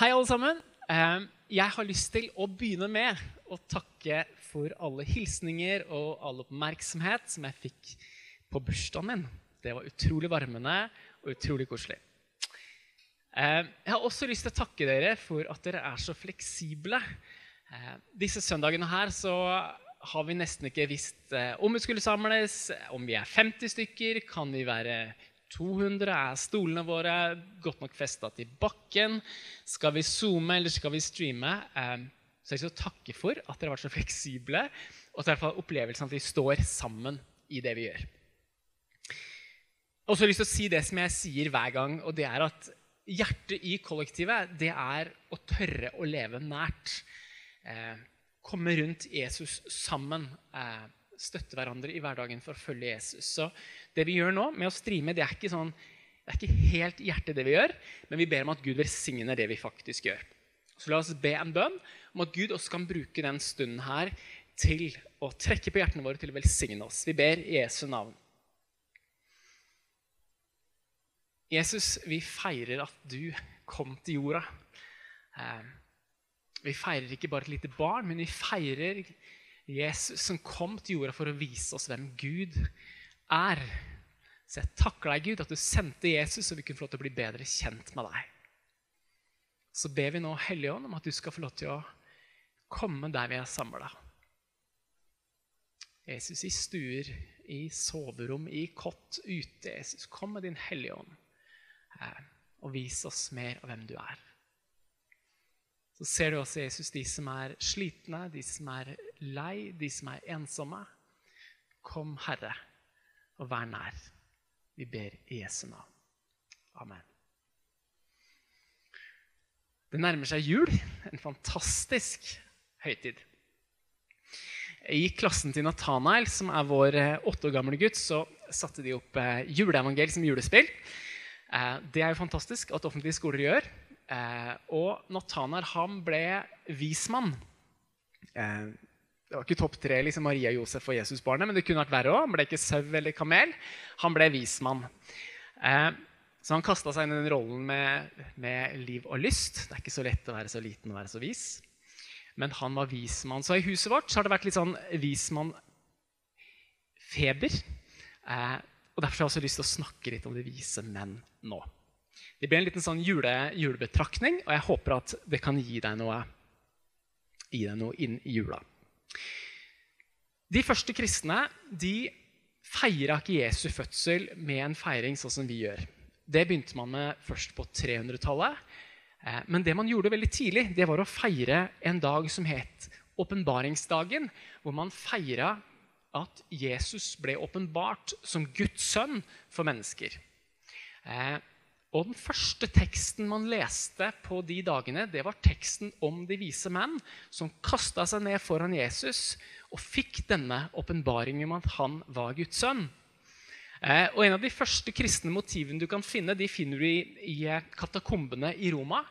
Hei, alle sammen. Eh, Jeg har lyst til å begynne med å takke for alle hilsninger og all oppmerksomhet som jeg fikk på bursdagen min. Det var utrolig varmende og utrolig koselig. Eh, Jeg har også lyst til å takke dere for at dere er så fleksible. Eh, Disse søndagene her så har vi nesten ikke visst eh, om vi skulle samles, om vi er 50 stykker, kan vi være 200? Er stolene våre godt nok festa til bakken? Skal vi zoome, eller skal vi streame? Eh, Så jeg å takke for at dere har vært så fleksible, og at dere har opplevelsen at vi står sammen i det vi gjør. Og så har jeg lyst til å si det som jeg sier hver gang, og det er at hjertet i kollektivet, det er å tørre å leve nært. Eh, komme rundt Jesus sammen. Eh, støtte hverandre i hverdagen for å følge Jesus. Så det vi gjør nå med å streame, det er ikke, sånn, det er ikke helt hjertet det vi gjør, men vi ber om at Gud velsigner det vi faktisk gjør. Så la oss be en bønn om at Gud også kan bruke den stunden her til å trekke på hjertene våre til å velsigne oss. Vi ber i Jesu navn. Jesus, vi feirer at du kom til jorda. Eh, vi feirer ikke bare et lite barn, men vi feirer Jesus som kom til jorda for å vise oss hvem Gud er. Så jeg takker deg, Gud, at du sendte Jesus, så vi kunne få lov til å bli bedre kjent med deg. Så ber vi nå Hellige Ånd om at du skal få lov til å komme der vi er samla. Jesus, i stuer, i soverom, i kott, ute. Jesus, kom med din Hellige Ånd eh, og vis oss mer av hvem du er. Så ser du også Jesus, de som er slitne, de som er lei, de som er ensomme. Kom, Herre, og vær nær. Vi ber i Jesu navn. Amen. Det nærmer seg jul. En fantastisk høytid. I klassen til Nathanael, som er vår åtte år gamle gutt, så satte de opp juleevangel som julespill. Det er jo fantastisk at offentlige skoler gjør. Eh, og Nathanael han ble vismann. Det var ikke topp tre liksom Maria, Josef og Jesusbarnet, men det kunne vært verre òg. Han ble ikke sau eller kamel. Han ble vismann. Eh, så han kasta seg inn i den rollen med, med, liv og lyst. Det er ikke så lett å være så liten og være så vis. Men han var vismann. Så i huset vårt har det vært litt sånn vismannfeber. Eh, og Derfor har jeg også lyst til å snakke litt om de vise menn nå. Det blir en liten sånn jule, julebetraktning, og jeg håper at det kan gi deg noe, gi deg noe inn i jula. De første kristne de feira ikke Jesu fødsel med en feiring sånn som vi gjør. Det begynte man med først på 300-tallet. Men det man gjorde veldig tidlig, det var å feire en dag som het åpenbaringsdagen, hvor man feira at Jesus ble åpenbart som Guds sønn for mennesker. Og Den første teksten man leste på de dagene, det var teksten om de vise menn som kasta seg ned foran Jesus og fikk denne åpenbaringen om at han var Guds sønn. Eh, og En av de første kristne motivene du kan finne, de finner du i, i katakombene i Roma.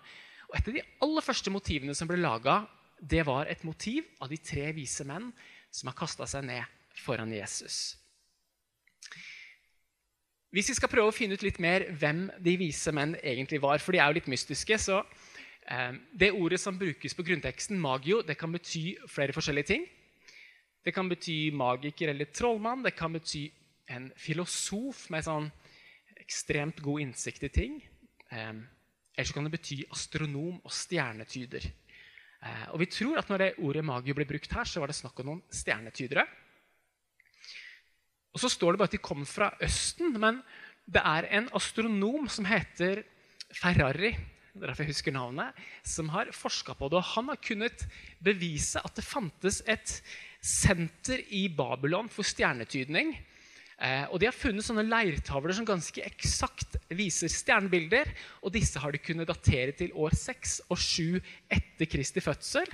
Og Et av de aller første motivene som ble laga, det var et motiv av de tre vise menn som har kasta seg ned foran Jesus. Hvis vi skal prøve å finne ut litt mer hvem de vise menn egentlig var, for de er jo litt mystiske, så eh, Det ordet som brukes på grunnteksten, magio, det kan bety flere forskjellige ting. Det kan bety magiker eller trollmann. Det kan bety en filosof med sånn ekstremt god innsikt i ting. Eh, eller så kan det bety astronom og stjernetyder. Eh, og vi tror at når det ordet magio ble brukt her, så var det snakk om noen stjernetydere. Og så står det bare at de kom fra Østen, men det er en astronom som heter Ferrari derfor jeg husker navnet, som har forska på det. og Han har kunnet bevise at det fantes et senter i Babylon for stjernetydning. Eh, og De har funnet sånne leirtavler som ganske eksakt viser stjernebilder. og Disse har de kunnet datere til år 6 og 7 etter Kristi fødsel.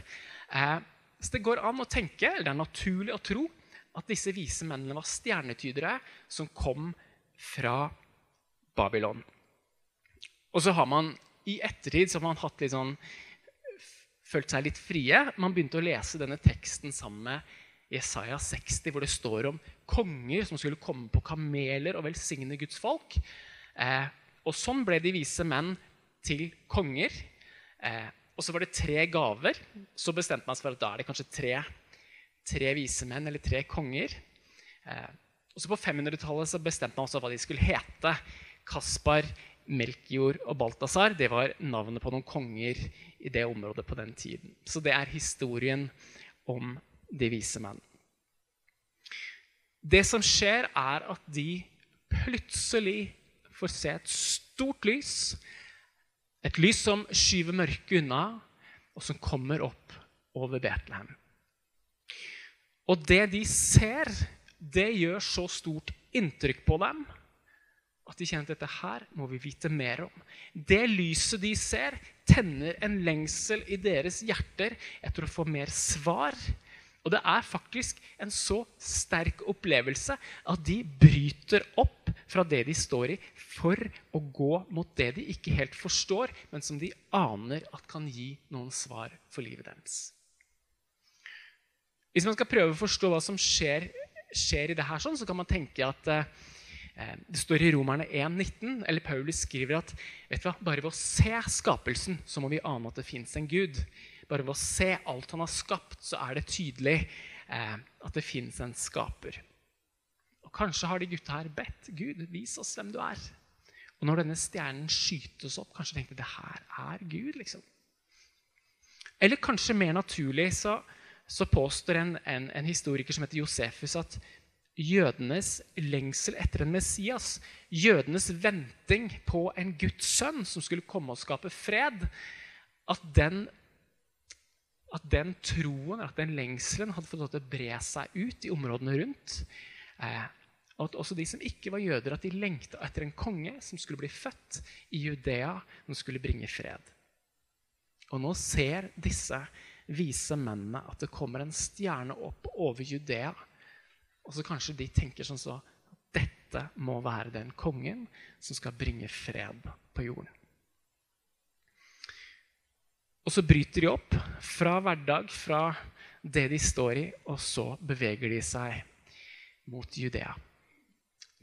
Eh, så det går an å tenke, eller det er naturlig å tro at disse vise mennene var stjernetydere som kom fra Babylon. Og så har man I ettertid så har man hatt litt sånn, følt seg litt frie. Man begynte å lese denne teksten sammen med Jesaja 60, hvor det står om konger som skulle komme på kameler og velsigne Guds folk. Eh, og sånn ble de vise menn til konger. Eh, og så var det tre gaver. Så bestemte man seg for at da er det kanskje tre, tre vise menn eller tre konger. Eh, også På 500-tallet så bestemte man også hva de skulle hete. Kaspar, Melkjord og Balthazar det var navnet på noen konger i det området på den tiden. Så det er historien om de vise menn. Det som skjer, er at de plutselig får se et stort lys. Et lys som skyver mørket unna, og som kommer opp over Betlehem. Og det de ser, det gjør så stort inntrykk på dem at de kjenner at dette her må vi vite mer om. Det lyset de ser, tenner en lengsel i deres hjerter etter å få mer svar. Og det er faktisk en så sterk opplevelse at de bryter opp fra det de står i, for å gå mot det de ikke helt forstår, men som de aner at kan gi noen svar for livet deres. Hvis man skal prøve å forstå hva som skjer, skjer i det her, sånn, så kan man tenke at eh, det står i Romerne 1,19, eller Paulus skriver at vet du hva, bare ved å se skapelsen så må vi ane at det fins en Gud. Bare ved å se alt han har skapt, så er det tydelig eh, at det fins en skaper. Og Kanskje har de gutta her bedt Gud, vis oss hvem du er. Og når denne stjernen skytes opp, kanskje tenkte de det her er Gud. liksom. Eller kanskje mer naturlig så, så påstår en, en, en historiker som heter Josefus, at jødenes lengsel etter en Messias, jødenes venting på en Guds sønn som skulle komme og skape fred, at den, at den troen, at den lengselen, hadde fått lov til å bre seg ut i områdene rundt. Eh, at også de som ikke var jøder, at de lengta etter en konge som skulle bli født i Judea, som skulle bringe fred. Og nå ser disse vise mennene at det kommer en stjerne opp over Judea og så kanskje de tenker sånn så dette må være den kongen som skal bringe fred på jorden. Og så bryter de opp fra hverdag, fra det de står i, og så beveger de seg mot Judea.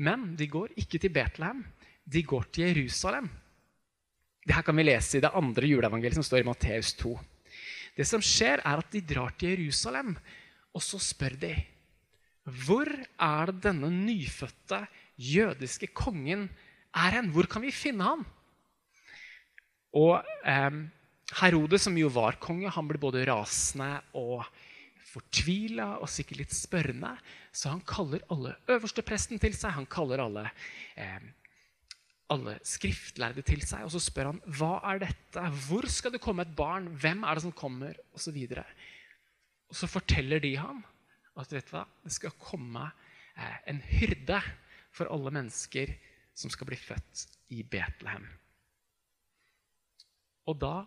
Men de går ikke til Betlehem, de går til Jerusalem. Det her kan vi lese i det andre juleevangeliet som står i Matteus 2. Det som skjer, er at de drar til Jerusalem, og så spør de hvor er det denne nyfødte jødiske kongen er hen? Hvor kan vi finne ham? Og eh, Herodes, som jo var konge, han ble både rasende og fortvila og sikkert litt spørrende. Så han kaller alle øverstepresten til seg. Han kaller alle, eh, alle skriftlærde til seg. Og så spør han hva er dette? Hvor skal det komme et barn? Hvem er det som kommer? Og så, videre. og så forteller de ham at vet du hva, det skal komme eh, en hyrde for alle mennesker som skal bli født i Betlehem. Og da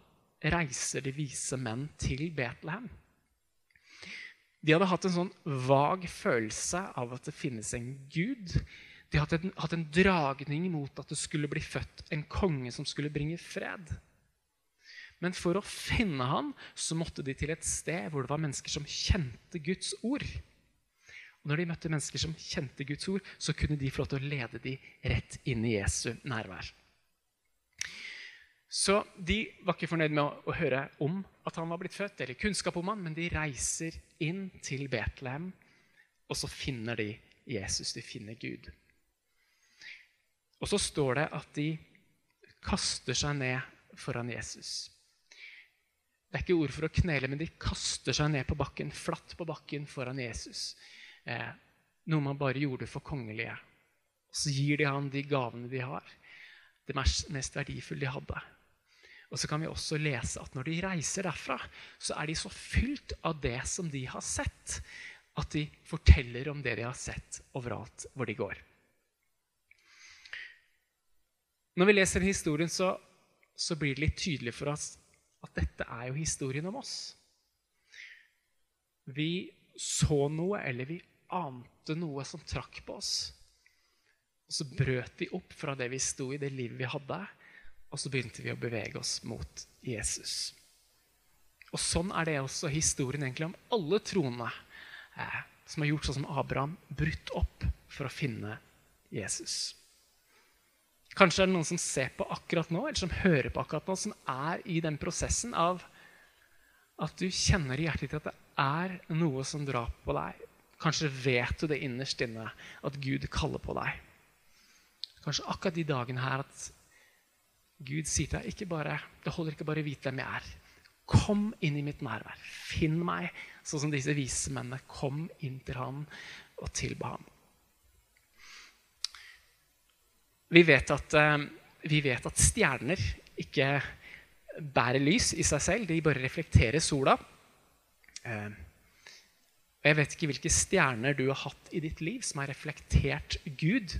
reiser de vise menn til Betlehem. De hadde hatt en sånn vag følelse av at det finnes en gud. De hadde hatt en dragning mot at det skulle bli født en konge som skulle bringe fred. Men for å finne han så måtte de til et sted hvor det var mennesker som kjente Guds ord. Og når de møtte mennesker som kjente Guds ord, så kunne de få lov til å lede dem rett inn i Jesu nærvær. Så de var ikke fornøyd med å, å, høre om at han var blitt født, eller kunnskap om han, men de reiser inn til Betlehem, og så finner de Jesus. De finner Gud. Og så står det at de kaster seg ned foran Jesus. Det er ikke ord for å knele, men de kaster seg ned på bakken, flatt på bakken foran Jesus. Eh, noe man bare gjorde for kongelige. Og så gir de han de gavene de har. Det mest verdifulle de hadde. Og så kan vi også lese at når de reiser derfra, så er de så fylt av det som de har sett, at de forteller om det de har sett overalt hvor de går. Når vi leser historien, så, så blir det litt tydelig for oss at dette er jo historien om oss. Vi så noe, eller vi ante noe som trakk på oss. Og så brøt vi opp fra det vi sto i, det livet vi hadde, og så begynte vi å bevege oss mot Jesus. Og Sånn er det også historien egentlig om alle troende eh, som har gjort sånn som Abraham, brutt opp for å finne Jesus. Kanskje er det noen som ser på akkurat nå, eller som hører på akkurat nå, som er i den prosessen av at du kjenner i hjertet ditt at det er noe som drar på deg. Kanskje vet du det innerst inne, at Gud kaller på deg. Kanskje akkurat de dagene her at Gud sier til deg ikke bare, det holder ikke bare å vite hvem jeg er. Kom inn i mitt nærvær. Finn meg, sånn som disse vise mennene. Kom inn til ham og tilba ham. Vi vet at, eh, vi vet at stjerner ikke bærer lys i seg selv. De bare reflekterer sola. Eh, jeg vet ikke hvilke stjerner du har hatt i ditt liv som har reflektert Gud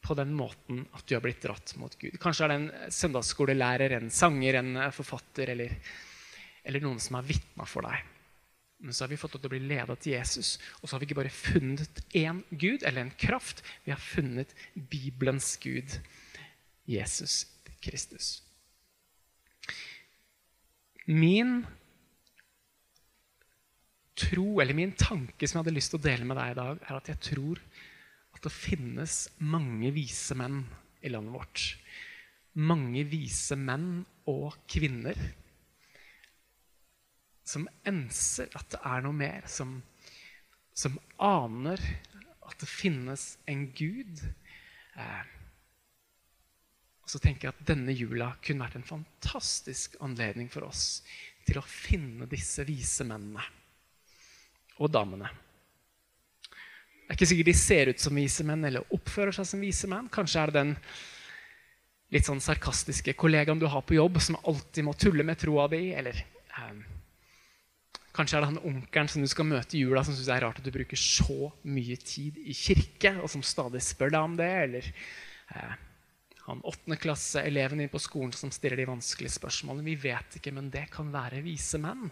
på den måten at du har blitt dratt mot Gud. Kanskje er det en søndagsskolelærer, en sanger, en forfatter eller, eller noen som har vitna for deg. Men så har vi fått lov til å bli leda til Jesus. Og så har vi ikke bare funnet én Gud eller en kraft. Vi har funnet Bibelens Gud, Jesus Kristus. Min tro, eller min tanke som jeg hadde lyst til å dele med deg i dag, er at jeg tror at det finnes mange vise menn i landet vårt. Mange vise menn og kvinner som enser at det er noe mer, som, som aner at det finnes en Gud. Eh, og så tenker jeg at denne jula kunne vært en fantastisk anledning for oss til å finne disse vise mennene og damene. Det er ikke sikkert de ser ut som vise menn eller oppfører seg som vise menn. Kanskje er det den litt sånn sarkastiske kollegaen du har på jobb, som alltid må tulle med troa di. Eller eh, Kanskje er det han onkelen som du skal møte i jula, som syns det er rart at du bruker så mye tid i kirke, og som stadig spør deg om det. Eller eh, han åttendeklasseeleven din på skolen som stiller de vanskelige spørsmålene. Vi vet ikke, men det kan være vise menn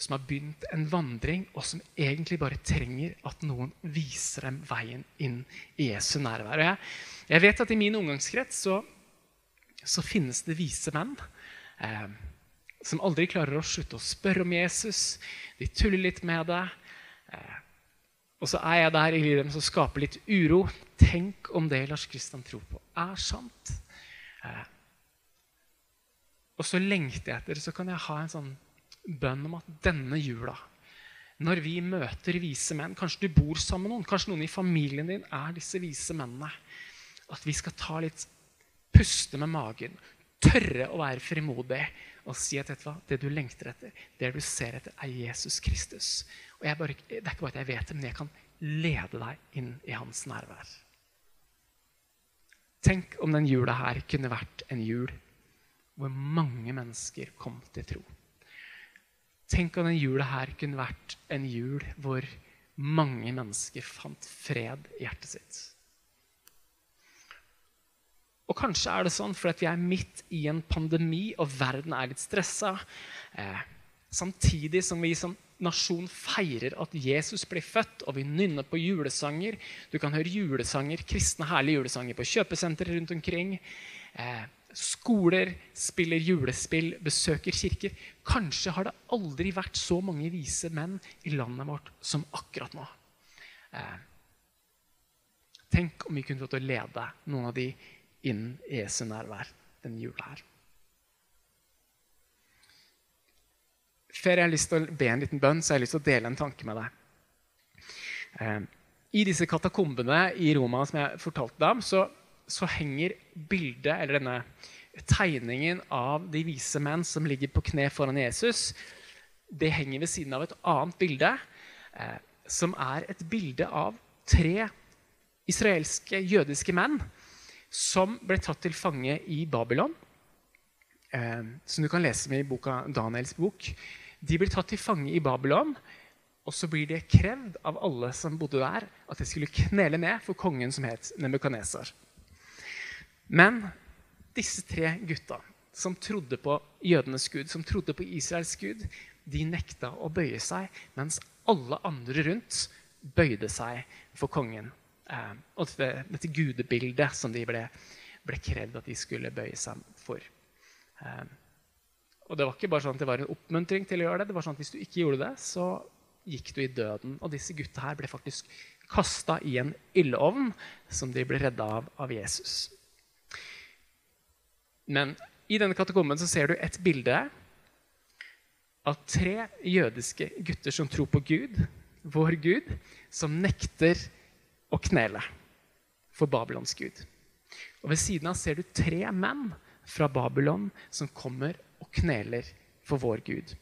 som har begynt en vandring, og som egentlig bare trenger at noen viser dem veien inn i Jesu nærvær. Jeg, jeg, vet at i min omgangskrets så, så finnes det vise menn. Eh, som aldri klarer å slutte å spørre om Jesus. De tuller litt med det. Eh, og så er jeg der i livet som skaper litt uro. Tenk om det Lars Kristian tror på, er sant. Eh, og så lengter jeg etter, så kan jeg ha en sånn bønn om at denne jula, når vi møter vise menn Kanskje du bor sammen med noen, kanskje noen i familien din er disse vise mennene. At vi skal ta litt puste med magen, tørre å være frimodig og si at hva, det du lengter etter, det du ser etter, er Jesus Kristus. Og bare, Det er ikke bare at jeg vet det, men jeg kan lede deg inn i hans nærvær. Tenk om den jula her kunne vært en jul hvor mange mennesker kom til tro. Tenk om den jula her kunne vært en jul hvor mange mennesker fant fred i hjertet sitt. Og kanskje er det sånn fordi vi er midt i en pandemi, og verden er litt stressa. Eh, samtidig som vi som nasjon feirer at Jesus blir født, og vi nynner på julesanger. Du kan høre julesanger, kristne herlige julesanger på kjøpesentre rundt omkring. Eh, skoler spiller julespill, besøker kirker. Kanskje har det aldri vært så mange vise menn i landet vårt som akkurat nå. Eh, tenk om vi kunne fått å lede noen av de inn i Jesu nærvær denne jula her. Før jeg har lyst til å be en liten bønn, så har jeg lyst til å dele en tanke med deg. Eh, I disse katakombene i Roma som jeg fortalte deg om, så, så henger bildet, eller denne tegningen av de vise menn som ligger på kne foran Jesus, det henger ved siden av et annet bilde, eh, som er et bilde av tre israelske jødiske menn som ble tatt til fange i Babylon. Eh, som du kan lese med i boka Daniels bok. De ble tatt til fange i Babylon, og så blir det krevd av alle som bodde der, at de skulle knele ned for kongen som het Nebukadnesar. Men disse tre gutta som trodde på jødenes gud, som trodde på Israels gud, de nekta å bøye seg, mens alle andre rundt bøyde seg for kongen. Eh, og dette, dette, gudebildet som de ble, ble krevd at de skulle bøye seg for. Eh, og det var ikke bare sånn at det var en oppmuntring til å gjøre det. det var sånn at Hvis du ikke gjorde det, så gikk du i døden. Og disse gutta her ble faktisk kasta i en ildovn som de ble redda av av Jesus. Men i denne katakomben så ser du et bilde av tre jødiske gutter som tror på Gud, vår Gud, som nekter å knele for Babylons gud. Og Ved siden av ser du tre menn fra Babylon som kommer og kneler for vår Gud.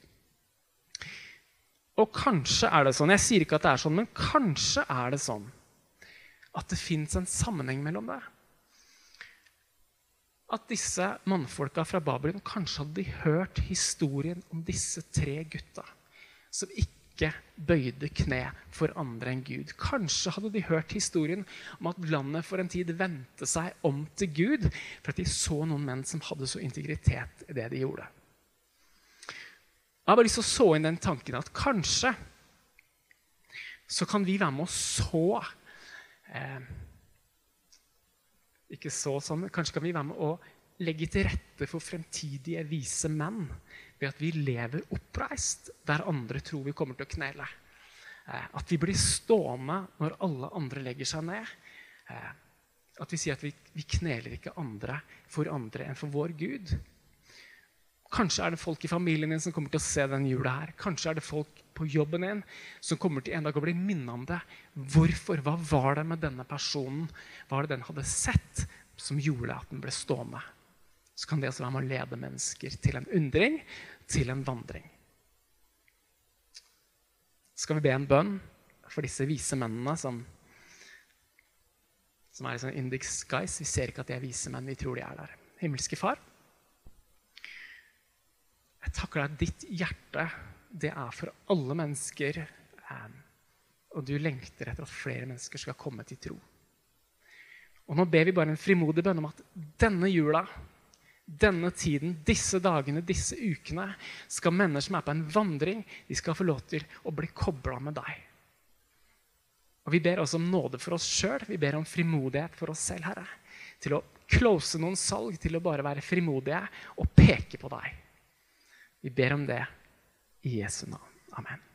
Og kanskje er det sånn, jeg sier ikke at det er sånn, men kanskje er det sånn at det fins en sammenheng mellom det. At disse mannfolka fra Babylon kanskje hadde hørt historien om disse tre gutta som ikke bøyde kne for andre enn Gud. Kanskje hadde de hørt historien om at landet for en tid vendte seg om til Gud for at de så noen menn som hadde så integritet i det de gjorde. Jeg har bare lyst til å så inn den tanken at kanskje så kan vi være med å så eh, Ikke så sånn, kanskje kan vi være med å legge til rette for fremtidige vise menn ved at vi lever oppreist der andre tror vi kommer til å knele. Eh, at vi blir stående når alle andre legger seg ned. Eh, at vi sier at vi, vi kneler ikke andre for andre enn for vår Gud. Kanskje er det folk i familien din som kommer til å se den jula her. Kanskje er det folk på jobben din som kommer til en dag å bli minnet om det. Hvorfor? Hva var det med denne personen? Hva var det den hadde sett som gjorde at den ble stående? Så kan det også være med å lede mennesker til en undring, til en vandring. Skal vi be en bønn for disse vise mennene som, som er i sånn disguise? Vi ser ikke at de er vise menn, vi tror de er der. Himmelske Far. Jeg takker deg at ditt hjerte det er for alle mennesker. Eh, og du lengter etter at flere mennesker skal komme til tro. Og Nå ber vi bare en frimodig bønn om at denne jula, denne tiden, disse dagene, disse ukene, skal mennesker som er på en vandring, de skal få lov til å bli kobla med deg. Og Vi ber også om nåde for oss sjøl. Vi ber om frimodighet for oss selv, Herre. Til å close noen salg, til å bare være frimodige og peke på deg. Vi ber om det i Jesu navn. Amen.